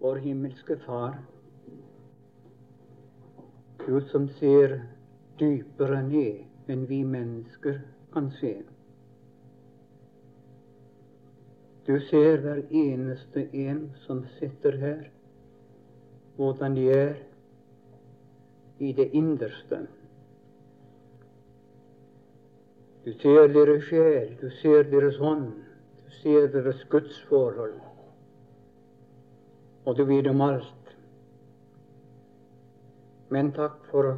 vår himmelske Far, du som ser dypere ned enn vi mennesker kan se. Du ser hver eneste en som sitter her, hvordan de er i det innerste. Du ser deres sjel, du ser deres hånd, du ser deres gudsforhold. Og du vet om alt. Men takk for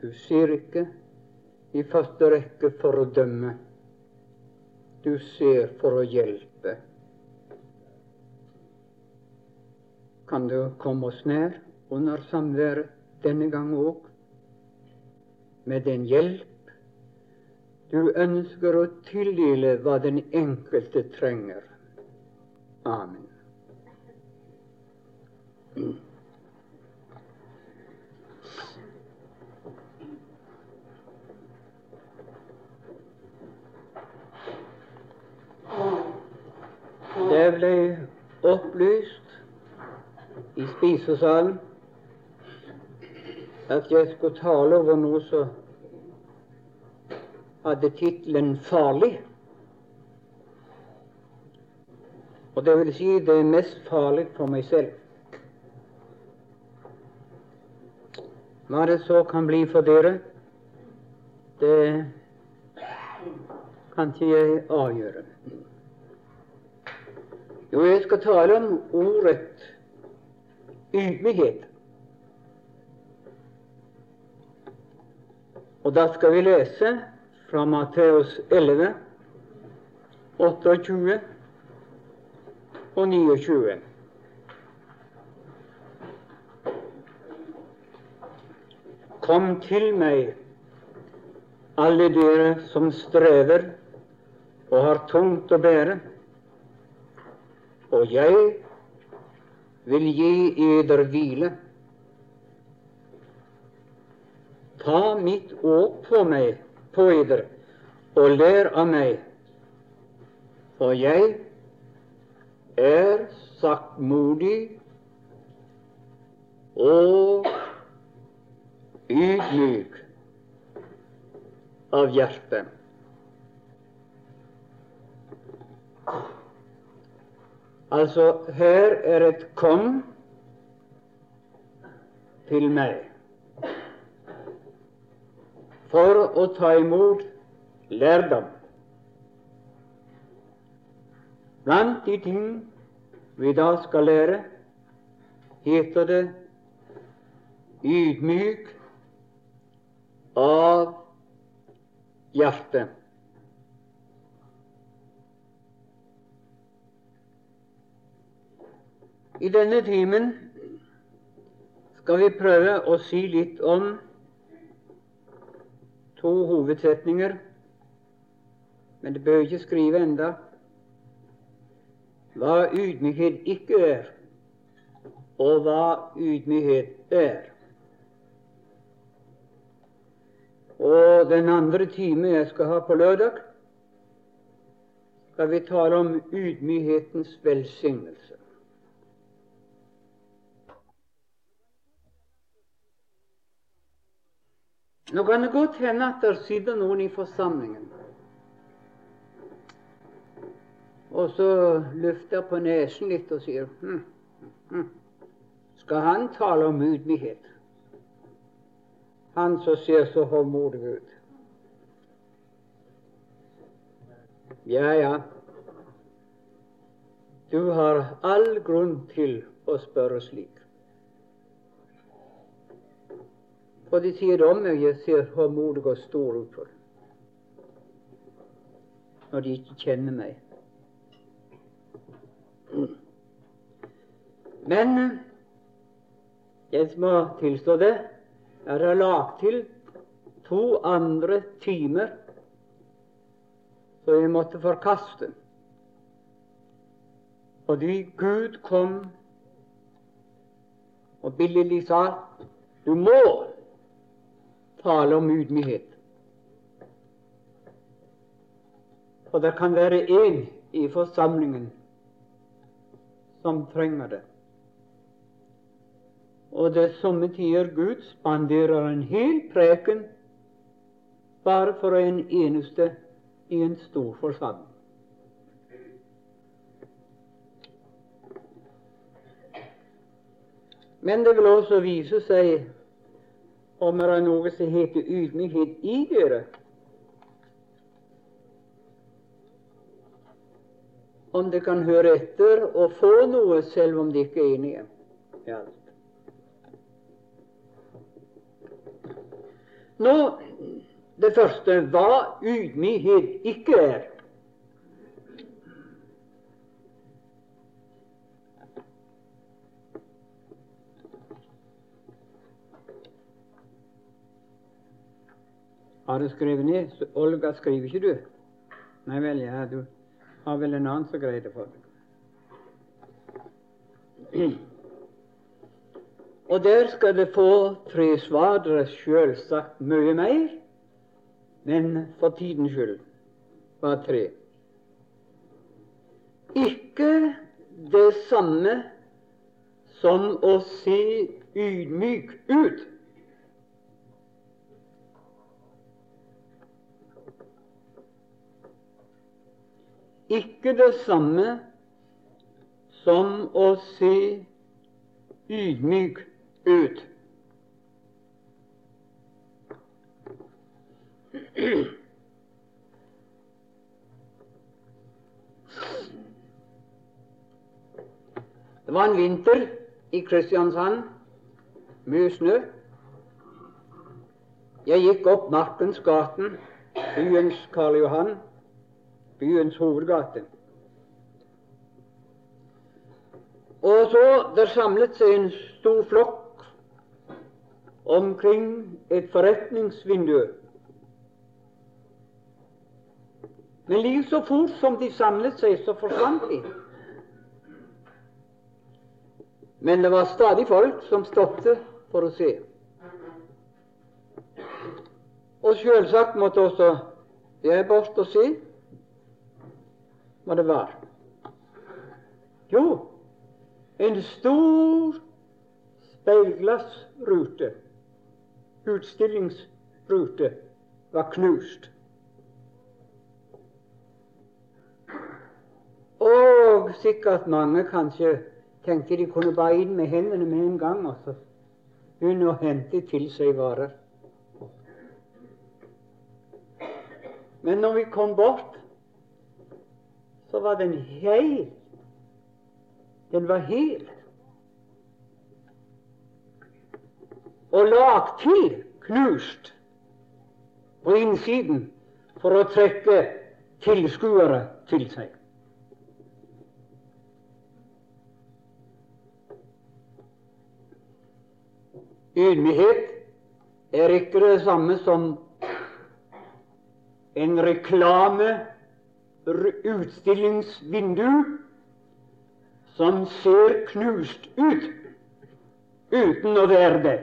du ser ikke i første rekke for å dømme. Du ser for å hjelpe. Kan du komme oss nær under samværet denne gang òg, med den hjelp du ønsker å tildele hva den enkelte trenger. Amen. Det ble opplyst i spisesalen at jeg skulle tale over noe som hadde tittelen 'Farlig'. Og det vil si det er mest farlig for meg selv. Hva det så kan bli for dere, det kan ikke jeg avgjøre. Jo, jeg skal tale om ordet ydmykhet. Og da skal vi lese fra Matteus 11, 28 og 29. Kom til meg, alle dere som strever og har tungt å bære, og jeg vil gi eder hvile. Ta mitt åk på meg på eder og lær av meg, for jeg er saktmodig og ydmyk av hjerte. Altså, her er et 'kom til meg' for å ta imot lærdom. Blant de ting vi da skal lære, heter det ydmyk av hjertet. I denne timen skal vi prøve å si litt om to hovedsetninger, men det bør ikke skrive enda hva ydmykhet ikke er, og hva ydmykhet er. Og den andre time jeg skal ha på lørdag, skal vi tale om ydmykhetens velsignelse. Nå kan det godt hende at det sitter noen i forsamlingen og så løfter på nesen litt og sier hm, hm, Skal han tale om ydmykhet? Han som ser så håndmodig ut. Ja, ja. Du har all grunn til å spørre slik. For de sier det om meg, jeg ser håndmodig og stor ut for når de ikke kjenner meg. Men jeg må tilstå det, jeg det lagt til to andre timer så jeg måtte forkaste. Fordi Gud kom og billedlig sa du må tale om ydmykhet. For det kan være én i forsamlingen som trenger det. Og det er somme tider Gud spanderer en hel preken bare for en eneste i en stor forsamling. Men det vil også vise seg om det er noe som heter ydmykhet i dere. Om det kan høre etter og få noe, selv om de ikke er enige i Nå, det første hva ydmykhet ikke er. Har du skrevet ned? Olga, skriver ikke du? Nei vel, ja, du har vel en annen som greier det for deg. Og der skal det få tre er selvsagt mye mer, men for tidens skyld bare tre. Ikke det samme som å se ydmyk ut. ikke det samme som å se ydmyk ut. Det var en vinter i Kristiansand, mye snø. Jeg gikk opp Markens gaten, byens Karl Johan, byens hovedgate. Og så Der samlet seg en stor flokk omkring et forretningsvindu. Men like så fort som de samlet seg, så forsvant de. Men det var stadig folk som stoppet for å se. Og selvsagt måtte også jeg bort og se hva det var. Jo, en stor speilglassrute, utstillingsrute, var knust. Og sikkert mange kanskje tenkte de kunne bare inn med hendene med en gang og så begynne å hente til seg varer. Men når vi kom bort så var den hel. Den var hel. Og lagt til knust på innsiden for å trekke tilskuere til seg. Ydmykhet er ikke det samme som en reklame utstillingsvindu som ser knust ut uten å være det.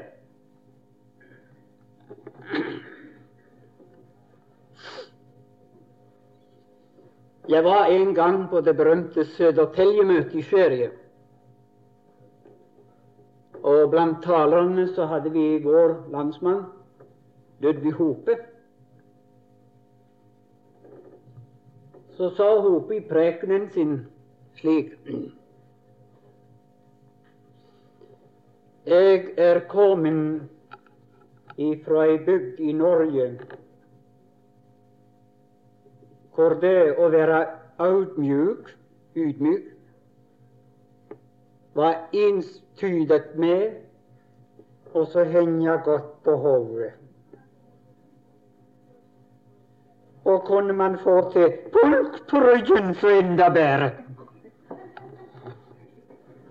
Jeg var en gang på det berømte Södertälje-møtet i Sverige. Og blant talerne så hadde vi vår landsmann Ludvig Hope. så sa Hope i prekenen sin slik Jeg er kommet ifra ei bygd i Norge hvor det å være audmjuk, ydmyk, var enstydet med og så henge godt på hodet. Og kunne man få til pulk på ryggen, så enda bedre.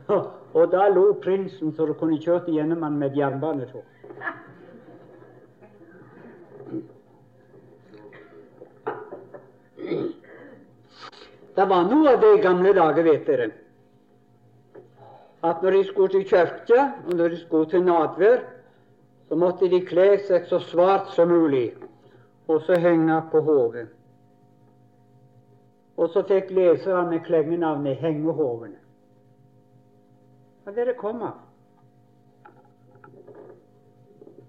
Og da lo prinsen så du kunne kjørt igjennom han med et jernbanetog. Det var noe av det i gamle dager, vet dere, at når de skulle til kirka, og når de skulle til nadvær, så måtte de kle seg så svart som mulig og så henge på hodet. Og så fikk leserne klengenavnet Hengehovene. Hva dere kom av?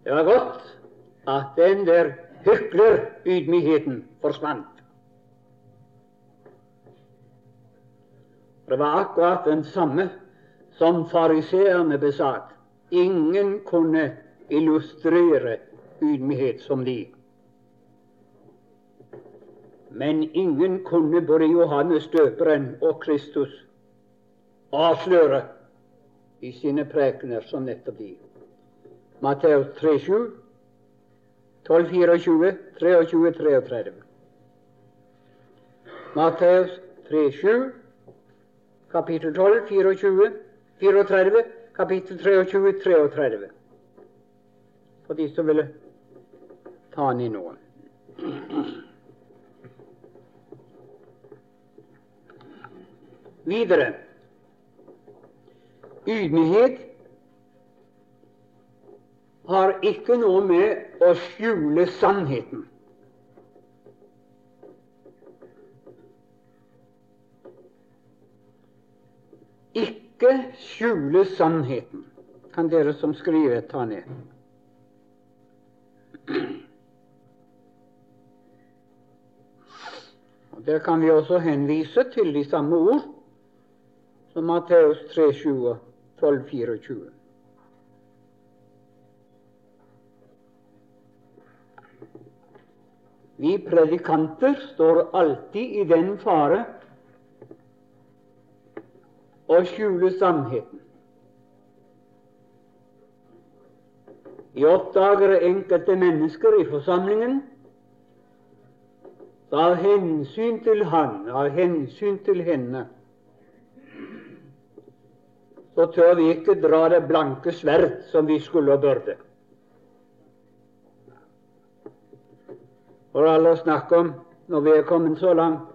Det var godt at den der hyklerydmykheten forsvant. Det var akkurat den samme som fariseerne besatt. Ingen kunne illustrere ydmykhet som de. Men ingen kunne både Johannes døperen og Kristus avsløre i sine prekener som nettopp de. Matteus 3,7, 12,24, 23, 33. Matteus 3,7 kapittel 12, 24, 34, kapittel 23, 33. For de som ville ta han i noen. Videre ydmykhet har ikke noe med å skjule sannheten ikke skjule sannheten. Kan dere som skriver, ta ned. Og Der kan vi også henvise til de samme ord som Matteus 3, 7 12, 24. Vi predikanter står alltid i den fare å skjule sannheten. Vi oppdager enkelte mennesker i forsamlingen av hensyn til han, av hensyn til henne, så tør vi ikke dra det blanke sverd som vi skulle og burde. For alle å snakke om når vi er kommet så langt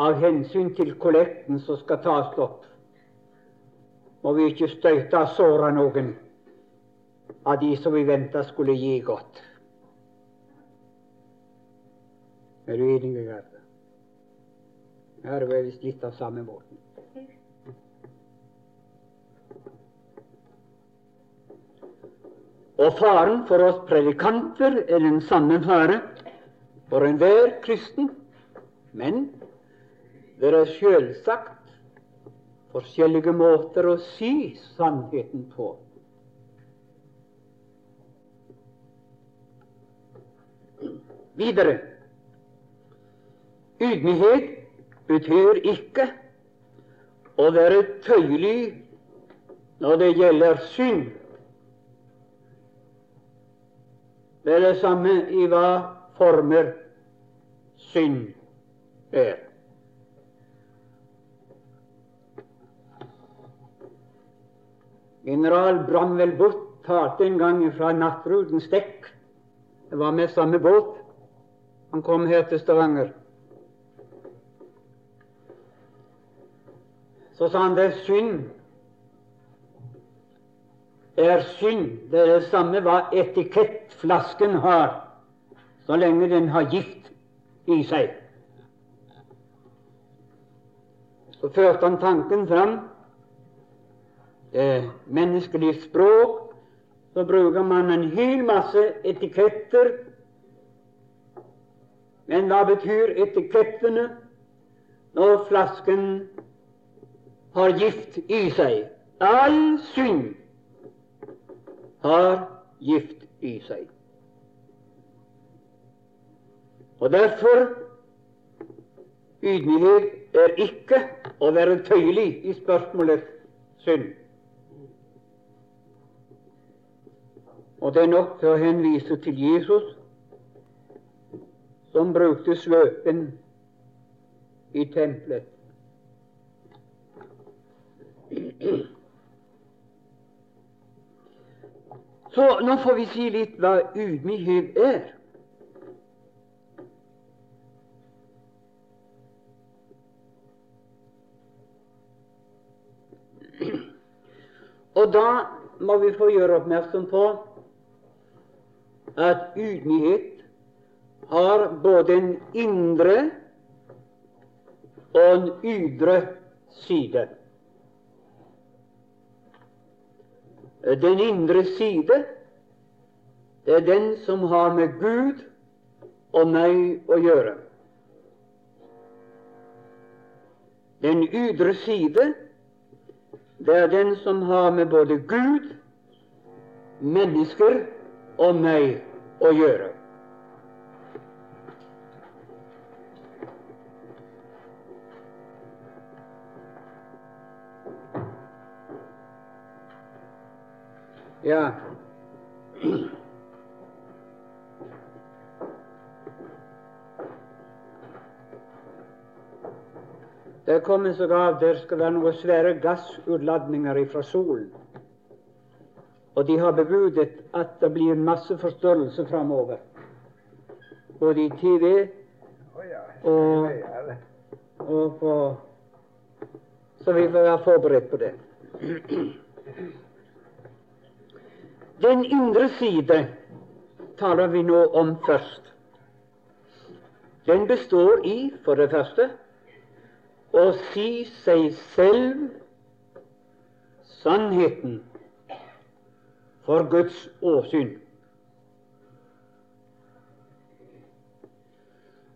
av hensyn til kollekten som skal tas opp, må vi ikke støyte og såre noen av de som vi venta skulle gi godt. Er du enig, Gerda? Her er vi litt av samme måten. Og faren for oss predikanter er den samme fare for enhver kristen. Men det er selvsagt forskjellige måter å si sannheten på. Videre ydmykhet betyr ikke å være tøyelig når det gjelder synd. Det er det samme i hva former synd er. General Bramvel Butt talte en gang fra Nattrudens dekk. Det var med samme båt. Han kom her til Stavanger. Så sa han det er synd. Det er synd. Det er det samme hva etikettflasken har, så lenge den har gift i seg. Så førte han tanken fram eh, menneskelig språk, så bruker man en hel masse etiketter. Men hva betyr etikettene når flasken har gift i seg? All synd har gift i seg. Og derfor ydmykhet er ikke å være tøyelig i spørsmålet synd. Og det er nok til å henvise til Jesus, som brukte svøpen i tempelet. Så nå får vi si litt hva ydmykhet er. Og da må vi få gjøre oppmerksom på at ydmykhet har både en indre og en ydre side. Den indre side Det er den som har med Gud og meg å gjøre. Den ydre side, det er den som har med både Gud, mennesker og meg å gjøre. Ja. Det kommer sågar det skal være noen svære gassutladninger fra solen. Og de har bebudet at det blir en masse forstørrelse framover. Både i TV og, og på Så vi får være forberedt på det. Den indre side taler vi nå om først. Den består i, for det første, å si seg selv sannheten for Guds åsyn.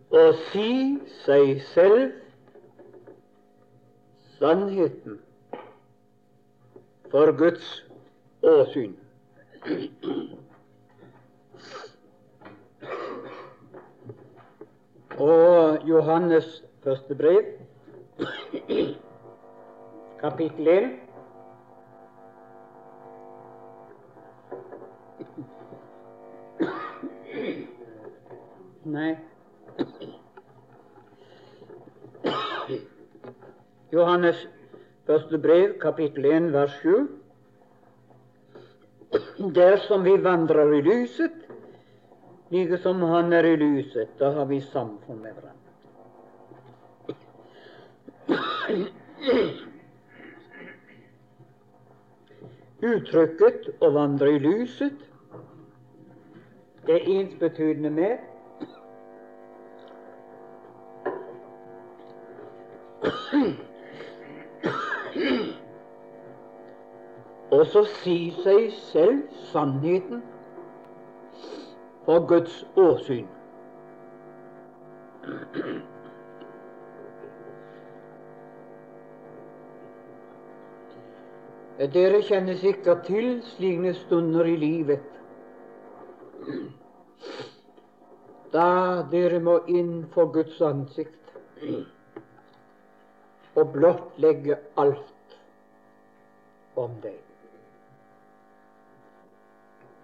Å si seg selv sannheten for Guds åsyn. Og Johannes første brev, kapittel 1. Nei Johannes første brev, kapittel 1, vers 7. Dersom vi vandrer i lyset, like som Han er i lyset, da har vi samfunn med hverandre. Uttrykket 'å vandre i lyset' det er ensbetydende med og så si seg selv sannheten for Guds åsyn. Dere kjenner sikkert til slike stunder i livet da dere må inn for Guds ansikt og blottlegge alt om deg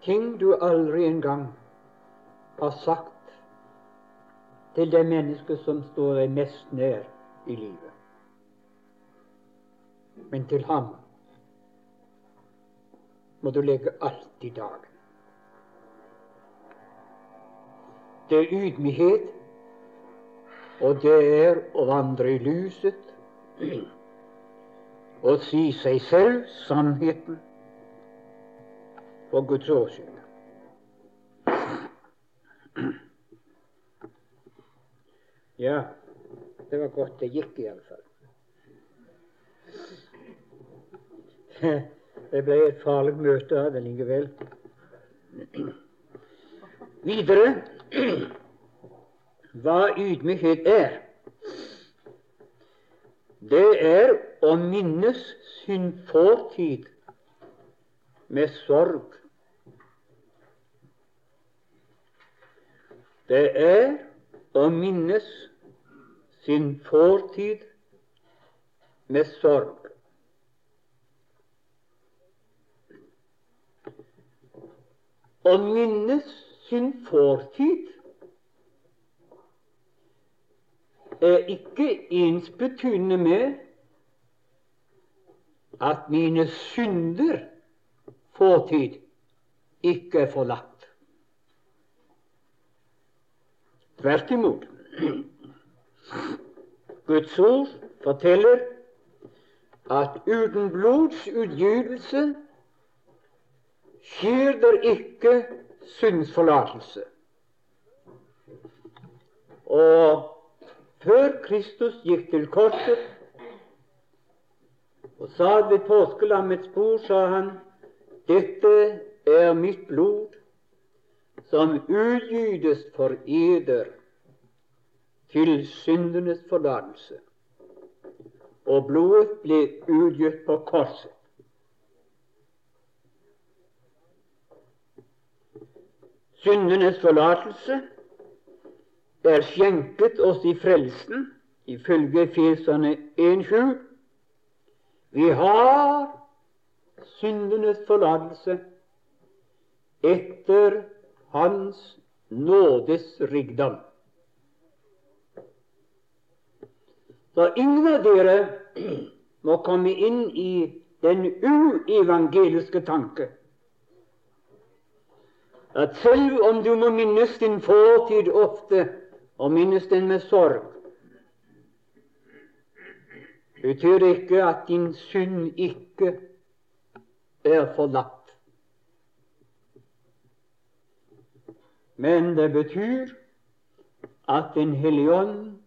ting du aldri engang har sagt til det mennesket som står deg mest nær i livet. Men til ham må du legge alt i dagen. Det er ydmykhet, og det er å vandre i lyset og si seg selv sannheten for Guds åsyn. Ja, det var godt det gikk, iallfall. Det ble et farlig møte av det likevel. Videre hva ydmykhet er. Det er å minnes sin fortid med sorg Det er å minnes sin fortid med sorg. Å minnes sin fortid er ikke ensbetydende med at mine synder fortid ikke er forlatt. Tvert imot. Guds ord forteller at uten blodsutgytelse skjer der ikke syndsforlatelse. Og før Kristus gikk til korset og sa ved påskelammets bord, sa han, dette er mitt blod, som utgytes for eder til syndenes forlatelse. Og blodet ble utgitt på korset. Syndenes forlatelse er skjenket oss i frelsen, ifølge Feserne 1.7. Vi har syndenes forlatelse etter Hans nådes rikdom. Så ingen av dere må komme inn i den uevangeliske tanke at selv om du må minnes din fortid ofte, og minnes den med sorg, betyr det ikke at din synd ikke er forlatt. Men det betyr at Den hellige ånd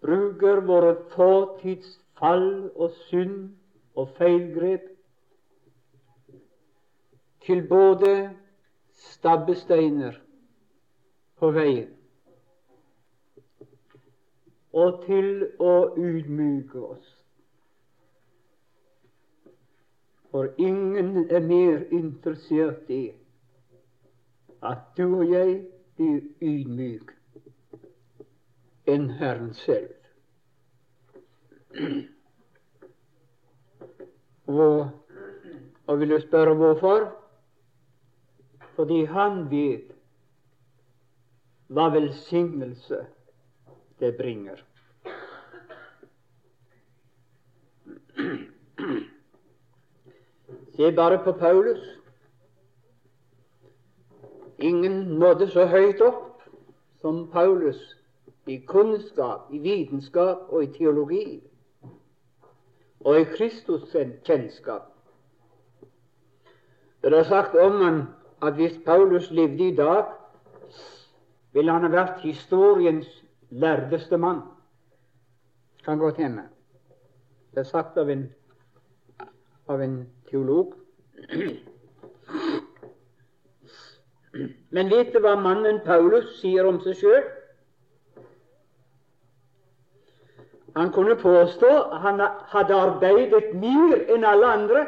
bruker våre fortidsfall og synd og feilgrep til både stabbesteiner på veien. Og til å ydmyke oss. For ingen er mer interessert i at du og jeg blir ydmyk enn Herren selv. Og, og vil du spørre hvorfor? fordi han vet hva velsignelse det bringer. Se bare på Paulus. Ingen nådde så høyt opp som Paulus i kunnskap, i vitenskap og i teologi og i Kristus kjennskap. Det er sagt om han at hvis Paulus levde i dag, ville han ha vært historiens lærdeste mann. Kan godt hende. Det er sagt av en, av en teolog. Men vet du hva mannen Paulus sier om seg sjøl? Han kunne påstå han hadde arbeidet mer enn alle andre.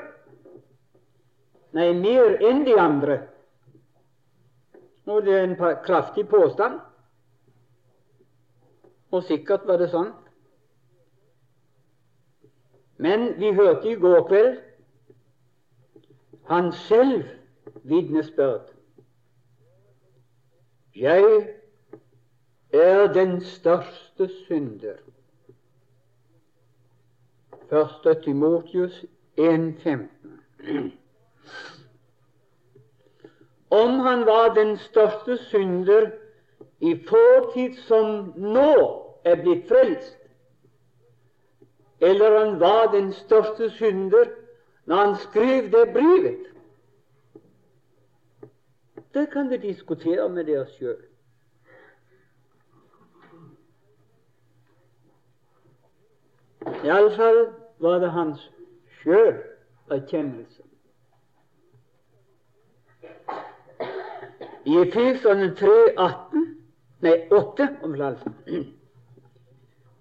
Nei, mer enn de andre. Og det er en kraftig påstand. Og sikkert var det sånn. Men vi hørte i går kveld han selv vitnesbyrd. Jeg er den største synder. 1. Timotius 1,15 om han var den største synder i fortid som nå er blitt frelst, eller han var den største synder når han skrev det brevet. Det kan vi diskutere med dere sjøl. Iallfall var det hans sjøl erkjennelse. I Efeserne 3, 18, nei 8, om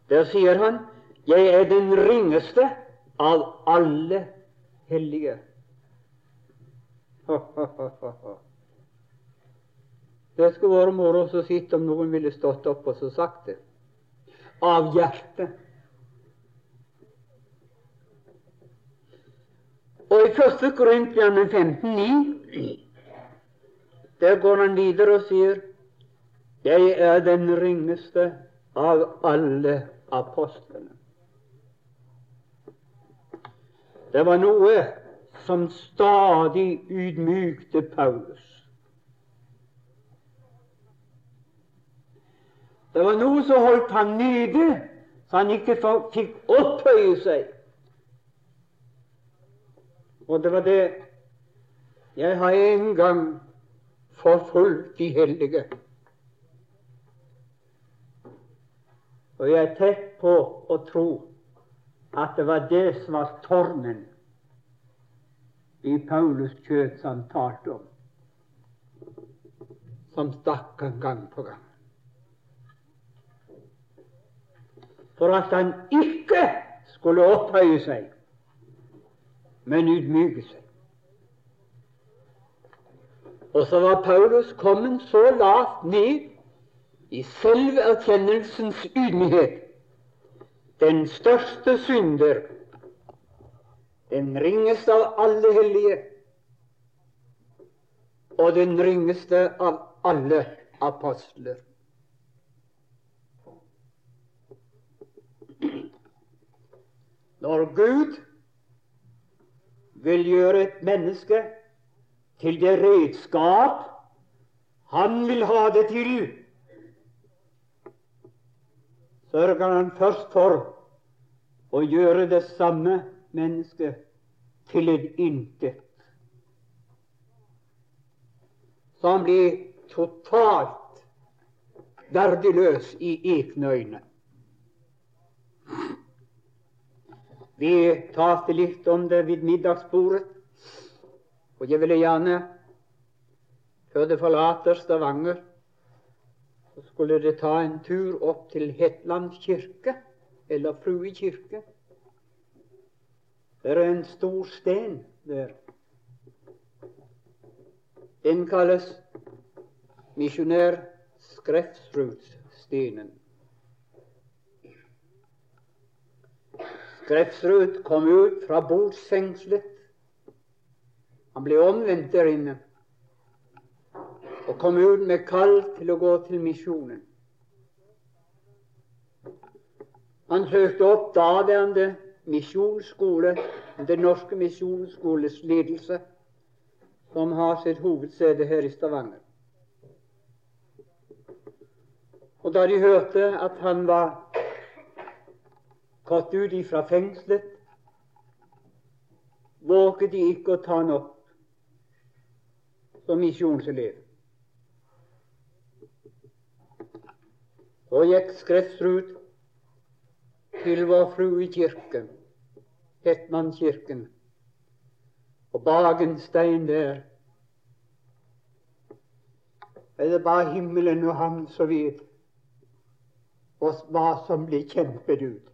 Der sier han 'Jeg er den ringeste av alle hellige'. Det skulle vært moro å sitte om noen ville stått opp og så sagt det. Av hjertet. Og i 1. Korintiane 15, 9, der går han videre og sier jeg er den ringeste av alle apostlene. Det var noe som stadig ydmykte Paulus. Det var noe som holdt ham nede, så han ikke fikk opphøye seg. Og det var det jeg har en gang forfulgt de hellige. Og jeg er tett på å tro at det var det som var tornen i Paulus kjøtt som han talte om. som stakk han gang på gang. For at han ikke skulle opphøye seg, men ydmyke seg. Og så var Paulus kommet så lavt ned i selverkjennelsens ydmykhet, den største synder, den ringeste av alle hellige, og den ringeste av alle apostler. Når Gud vil gjøre et menneske til det redskap han vil ha det til, sørger han først for å gjøre det samme mennesket til et intet. Så han blir totalt verdiløs i egne øyne. Vi talte litt om det ved middagsbordet, og jeg ville gjerne, før det forlater Stavanger, så skulle det ta en tur opp til Hetland kirke, eller Frue kirke. Det er en stor sten der. Den kalles misjonær Skrefsrudstenen. Skrefsrud kom ut fra bordsfengselet. Han ble omvendt der inne og kom ut med kall til å gå til misjonen. Han søkte opp daværende misjonsskole, Den norske misjonsskoles ledelse, som har sitt hovedsete her i Stavanger. Og da de hørte at han var gått ut ifra fengselet, våget de ikke å ta han opp som misjonselev. Så gikk skredsrud til Vår Frue kirke, Hetmannskirken, og bak en stein der. Er det bare himmelen og han som vet hva som blir kjempet ut.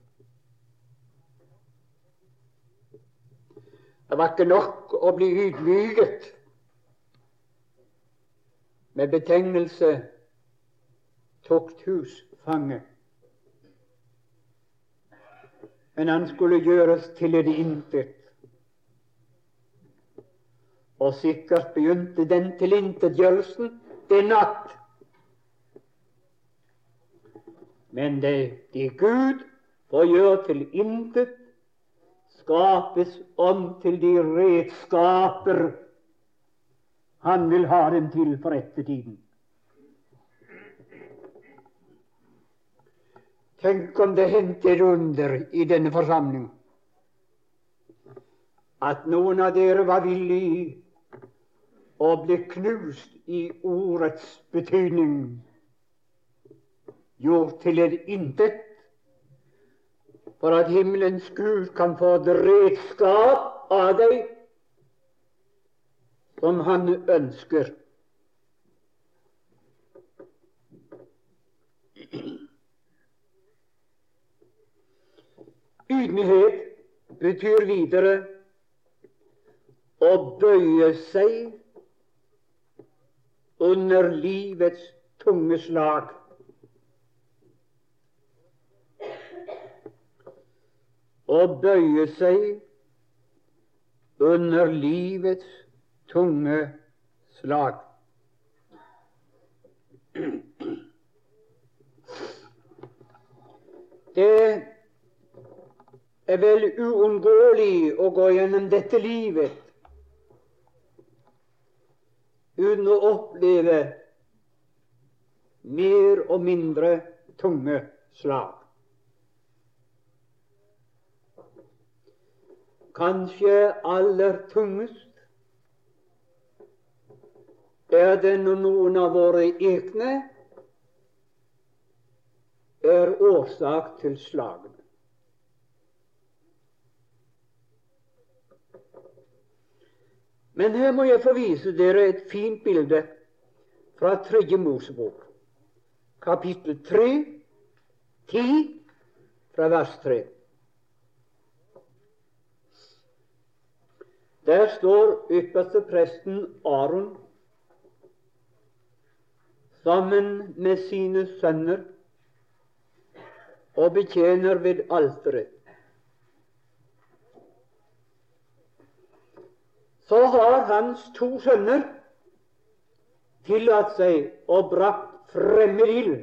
Det var ikke nok å bli ydmyket. Med betegnelse tukthusfange. Men han skulle gjøres til et intet. Og sikkert begynte den tilintetgjørelsen den natt. Men det de Gud får gjøre til intet, skapes om til de redskaper han vil ha dem til for ettertiden. Tenk om det hendte et under i denne forsamling at noen av dere var villige å bli knust i ordets betydning, gjort til et intet for at himmelens Gud kan få et redskap av deg som han ønsker. Ydmykhet betyr videre å bøye seg under livets tunge slag. å bøye seg under livets tunge slag. Det er vel uunngåelig å gå gjennom dette livet uten å oppleve mer og mindre tunge slag. kanskje aller tungest, er det når noen av våre egne er årsak til slagene. Men her må jeg få vise dere et fint bilde fra Tredje Mosebok, kapittel 3, 10, fra vers 3. Der står ypperste presten Aron sammen med sine sønner og betjener ved alteret. Så har hans to sønner tillatt seg og brakt fremmed ild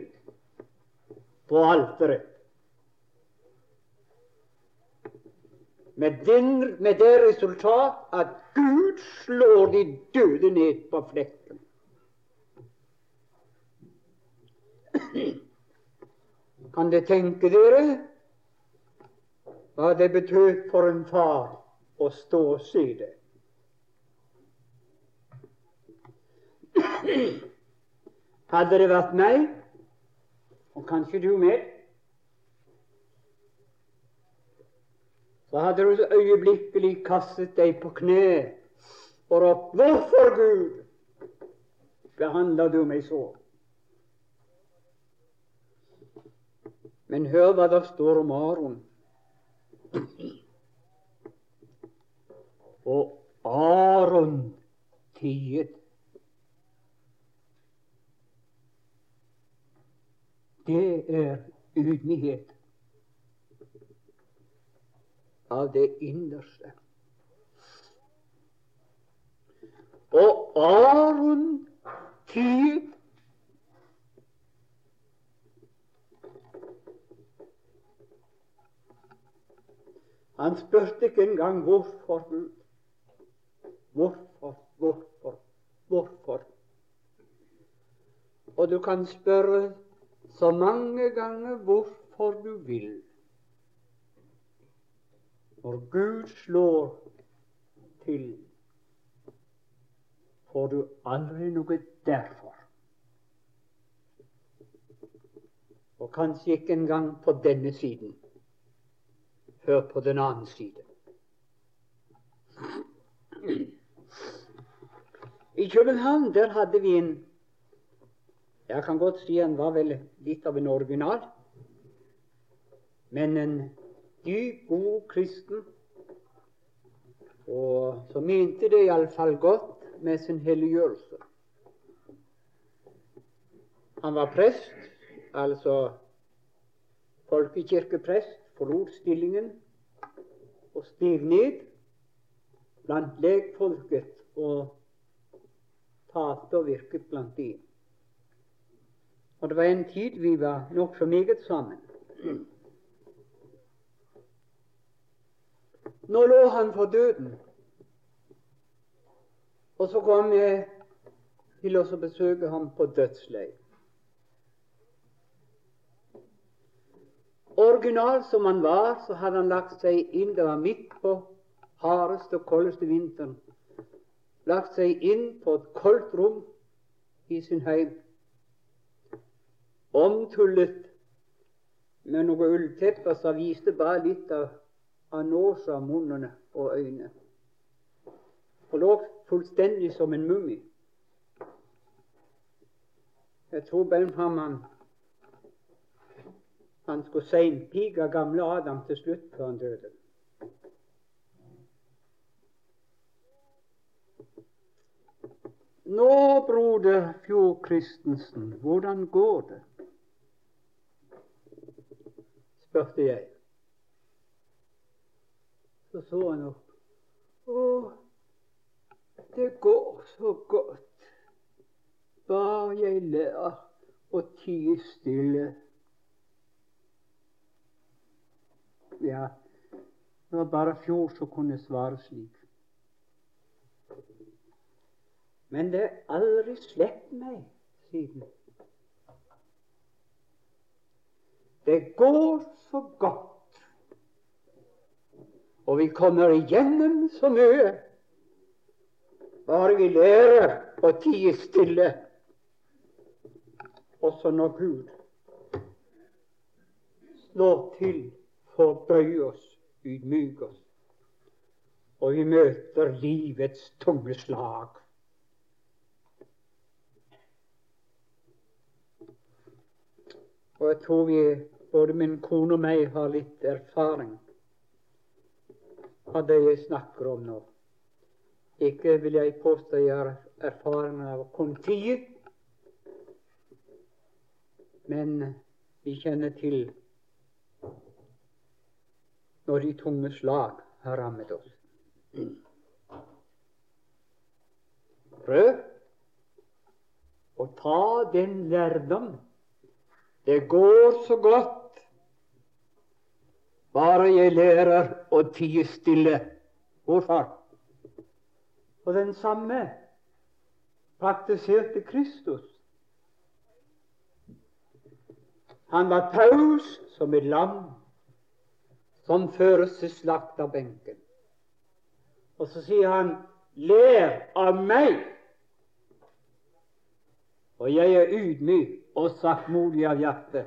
på alteret. Med, den, med det resultat at Gud slår de døde ned på flekken. Kan dere tenke dere hva det betød for en far å stå og se det? Hadde det vært meg, og kanskje du med, så hadde du øyeblikkelig kastet deg på kne og ropt 'Hvorfor, Gud, behandler du meg så?' Men hør hva det står om Aron. Og Aron tiet. Det er ydmykhet av det innerste. Og Aron tid. Han spurte ikke engang hvorfor Hvorfor, hvorfor, hvorfor? Og du kan spørre så mange ganger hvorfor du vil. Når Gud slår til, får du aldri noe derfor. Og kanskje ikke engang på denne siden. Hør på den annen side. I København der hadde vi en Jeg kan godt si han var vel litt av en original, men en dyp, god kristen, og som mente det iallfall godt med sin helliggjørelse. Han var prest, altså folkekirkeprest, forlot stillingen og steg ned blant legfolket og talte og virket blant dem. Og det var en tid vi var nokså meget sammen. Nå lå han for døden. Og så kom jeg til å besøke ham på dødsleiet. Original som han var, så hadde han lagt seg inn Det var midt på hardeste og koldeste vinteren. Lagt seg inn på et koldt rom i sin heim. Omtullet med noe ullteppe som viste bare litt av anosa munnene og øynene. Og lå fullstendig som en mummi. Jeg tror Beinham han, han skulle seinpike gamle Adam til slutt før han døde. Nå, broder Fjord Christensen, hvordan går det? Spurte jeg. Så så han opp. Å, det går så godt. Bare jeg lærer å tie stille. Ja, det var bare Fjord som kunne svare slik. Men det er aldri sluppet meg siden. Det går så godt og vi kommer igjennom så mye. Bare vi lærer å tie stille, også når Gud slår til for å bøye oss, ydmyke oss, og vi møter livets tunge slag. Og jeg tror vi, både min kone og meg, har litt erfaring av det jeg snakker om nå. Ikke vil jeg påstå jeg har erfaring av kontiet, men vi kjenner til når de tunge slag har rammet oss. Prøv å ta den lærdom. Det går så godt bare jeg lærer å tie stille. Hvorfor? Og den samme praktiserte Kristus. Han var taus som et lam som føres til slakterbenken. Og så sier han, 'Lær av meg', og jeg er ydmyk og saktmodig av hjerte.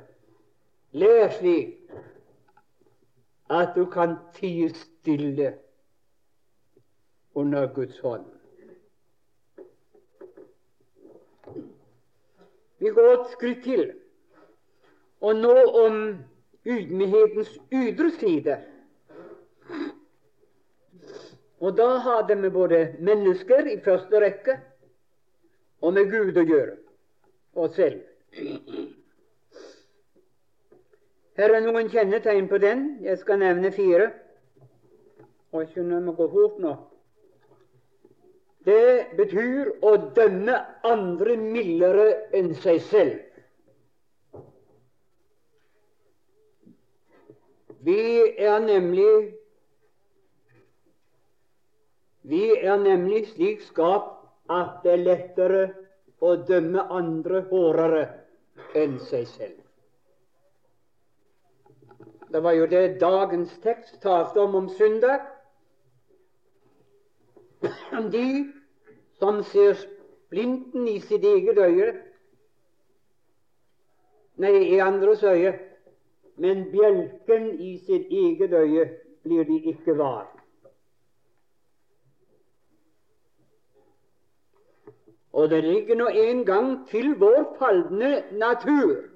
Lær slik at du kan tie stille under Guds hånd. Vi går et skritt til, og nå om ydmykhetens ydre side. Og da har det med både mennesker i første rekke og med Gud å gjøre, og selv. Her er noen kjennetegn på den. Jeg skal nevne fire. Og jeg skjønner jeg må gå fort nå. Det betyr å dømme andre mildere enn seg selv. Vi er nemlig Vi er nemlig slik skapt at det er lettere å dømme andre hårdere enn seg selv. Det var jo det dagens tekst talte om om søndag. De som ser splinten i sitt eget øye Nei, i andres øye, men bjelken i sitt eget øye blir de ikke var. Og det ligger nå en gang til vår falne natur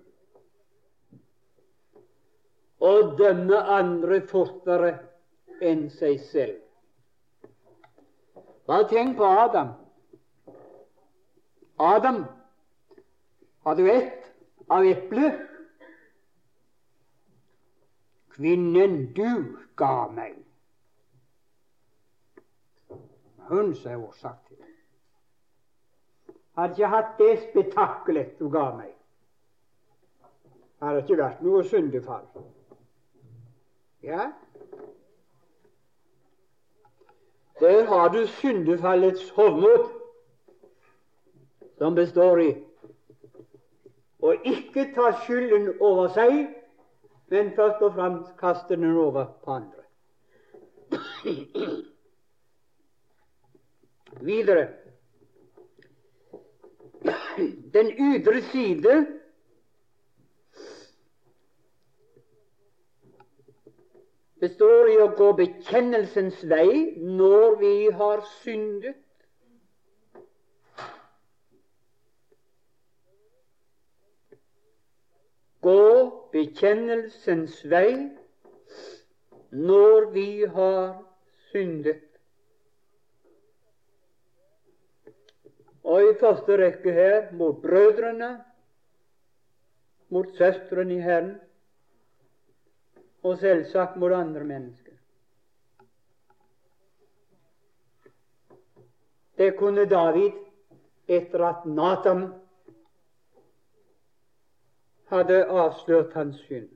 å dømme andre fortere enn seg selv. Bare tenk på Adam. Adam, har du ett av eplet? Kvinnen du ga meg. Hun sa årsak til det. Hadde ikke hatt det spetakkelet du ga meg, hadde ikke vært noe syndefall. Ja, der har du syndefallets hovmod som består i å ikke ta skylden over seg, men først og fremst kaste den over på andre. Videre den ytre side består i å gå bekjennelsens vei når vi har syndet. gå bekjennelsens vei når vi har syndet. Og i første rekke her mot brødrene, mot søstrene i Herren, og selvsagt mot andre mennesker. Det kunne David etter at Natan hadde avslørt hans synd.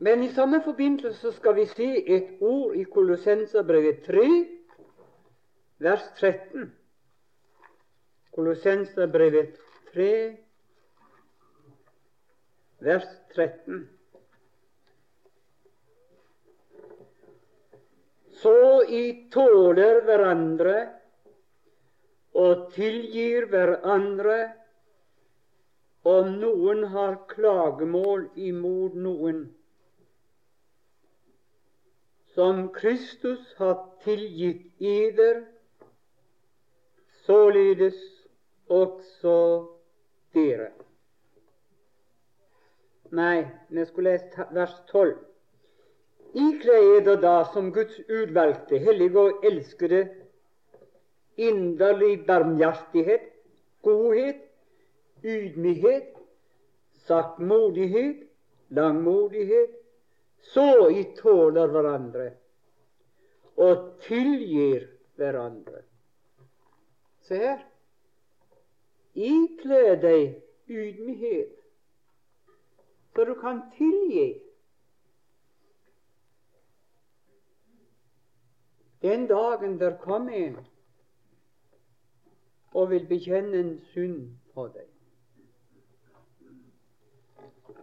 Men i samme forbindelse skal vi se et ord i Kolossenserbrevet 3, vers 13. Kolossenserbrevet 3, vers 13. Så I tåler hverandre og tilgir hverandre om noen har klagemål imot noen, som Kristus har tilgitt eder, således også dere. Nei, vi skulle lese vers 12. Ikle eder da som Guds utvalgte, hellige og elskede, inderlig barmhjertighet, godhet, ydmykhet, saktmodighet, langmodighet, så I tåler hverandre og tilgir hverandre. Se her. Ikle deg ydmykhet, så du kan tilgi. Den dagen der kommer en og vil bekjenne en synd for deg.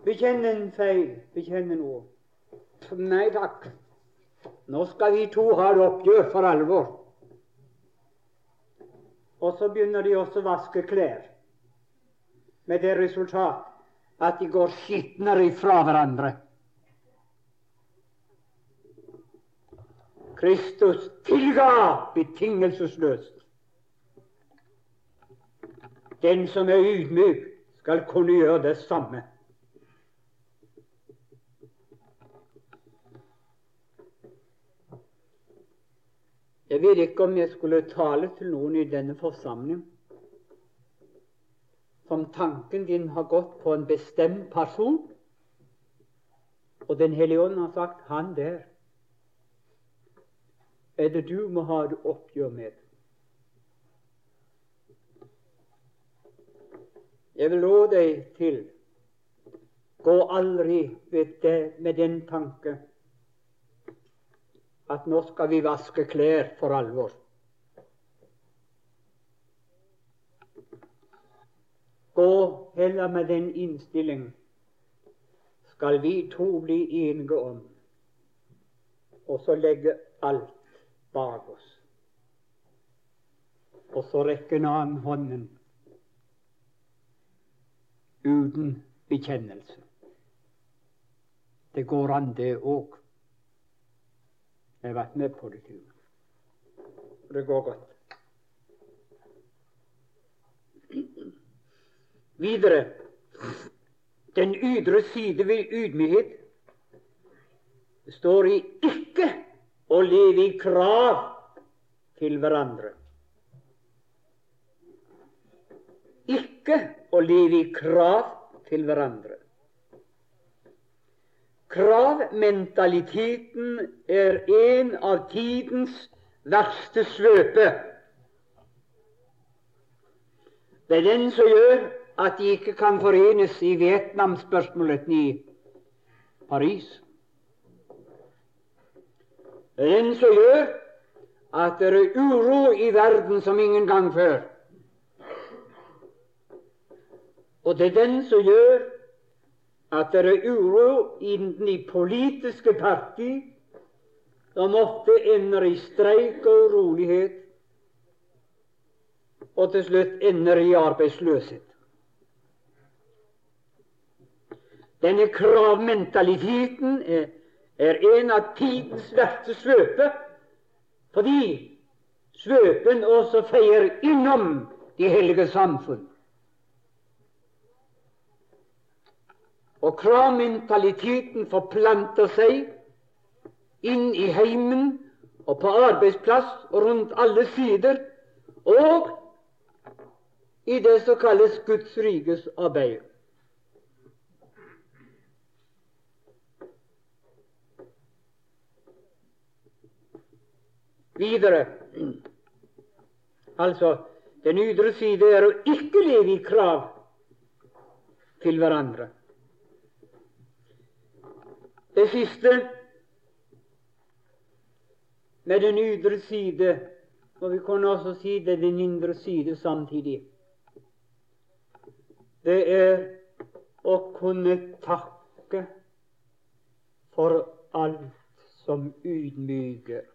Bekjenne en feil, bekjenne noe. Nei takk, nå skal vi to ha et oppgjør for alvor. Og så begynner de også å vaske klær, med det resultat at de går skitnere ifra hverandre. Kristus tilga betingelsesløst. Den som er ydmyk, skal kunne gjøre det samme. Jeg vet ikke om jeg skulle tale til noen i denne forsamling som tanken din har gått på en bestemt person, og Den hellige ånd har sagt 'Han der' er det du må ha et oppgjør med. Jeg vil råde deg til gå aldri med den tanke at nå skal vi vaske klær for alvor. Gå heller med den innstilling skal vi to bli enige om, og så legge alt bak oss. Og så rekker annen hånden uten bekjennelse. Det går an, det òg. Jeg har vært med på det. Det går godt. Videre den ydre side ved ydmykhet står i ikke å leve i krav til hverandre. Ikke å leve i krav til hverandre. Kravmentaliteten er en av tidens verste svøpe. Det er den som gjør at de ikke kan forenes i Vietnam-spørsmålet i Paris. Den som gjør at det er uro i verden som ingen gang før. Og det er den som gjør at det er uro innen de politiske parti, som ofte ender i streik og urolighet, og til slutt ender i arbeidsløshet. Denne kravmentaliteten er, en av tidens verste svøpe, fordi svøpen også feier innom de hellige samfunn. Og kravmentaliteten forplanter seg inn i heimen og på arbeidsplass og rundt alle sider, og i det som kalles Guds rikes arbeid. Videre Altså, den ydre side er å ikke leve i krav til hverandre. Det siste med den ydre side, og vi kunne også si det den indre side samtidig, det er å kunne takke for alt som ydmyker.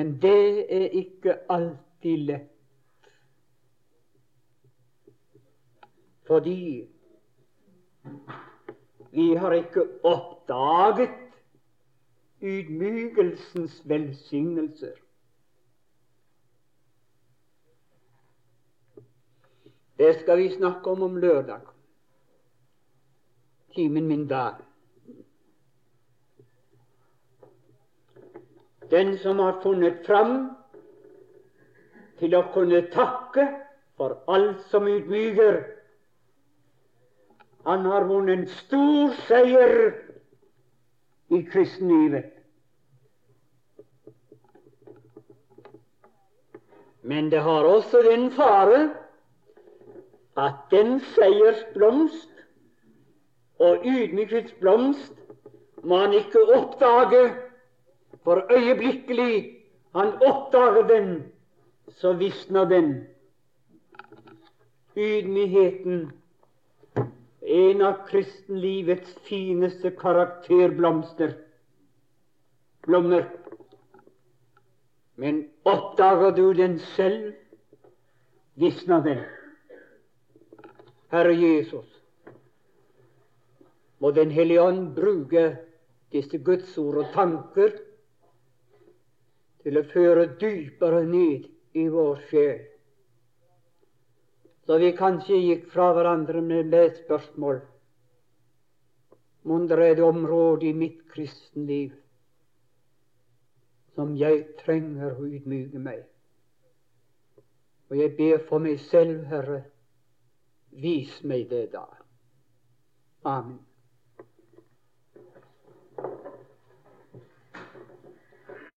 Men det er ikke alltid lett. Fordi vi har ikke oppdaget ydmykelsens velsignelser. Det skal vi snakke om om lørdag. Timen min der. Den som har funnet fram til å kunne takke for alt som ydmyker, han har vunnet en stor seier i kristenlivet. Men det har også den fare at den seiersblomst og ydmykhetsblomst man ikke oppdage, for øyeblikkelig han oppdager den, så visner den. Ydmykheten, en av kristenlivets fineste karakterblomster, blommer. Men oppdager du den selv, visner den. Herre Jesus, må Den hellige ånd bruke disse Guds ord og tanker å føre dypere ned i vår sjel. Så vi kanskje gikk fra hverandre med spørsmål Mon er det område i mitt kristenliv som jeg trenger å ydmyke meg. Og jeg ber for meg selv, Herre, vis meg det da. Amen.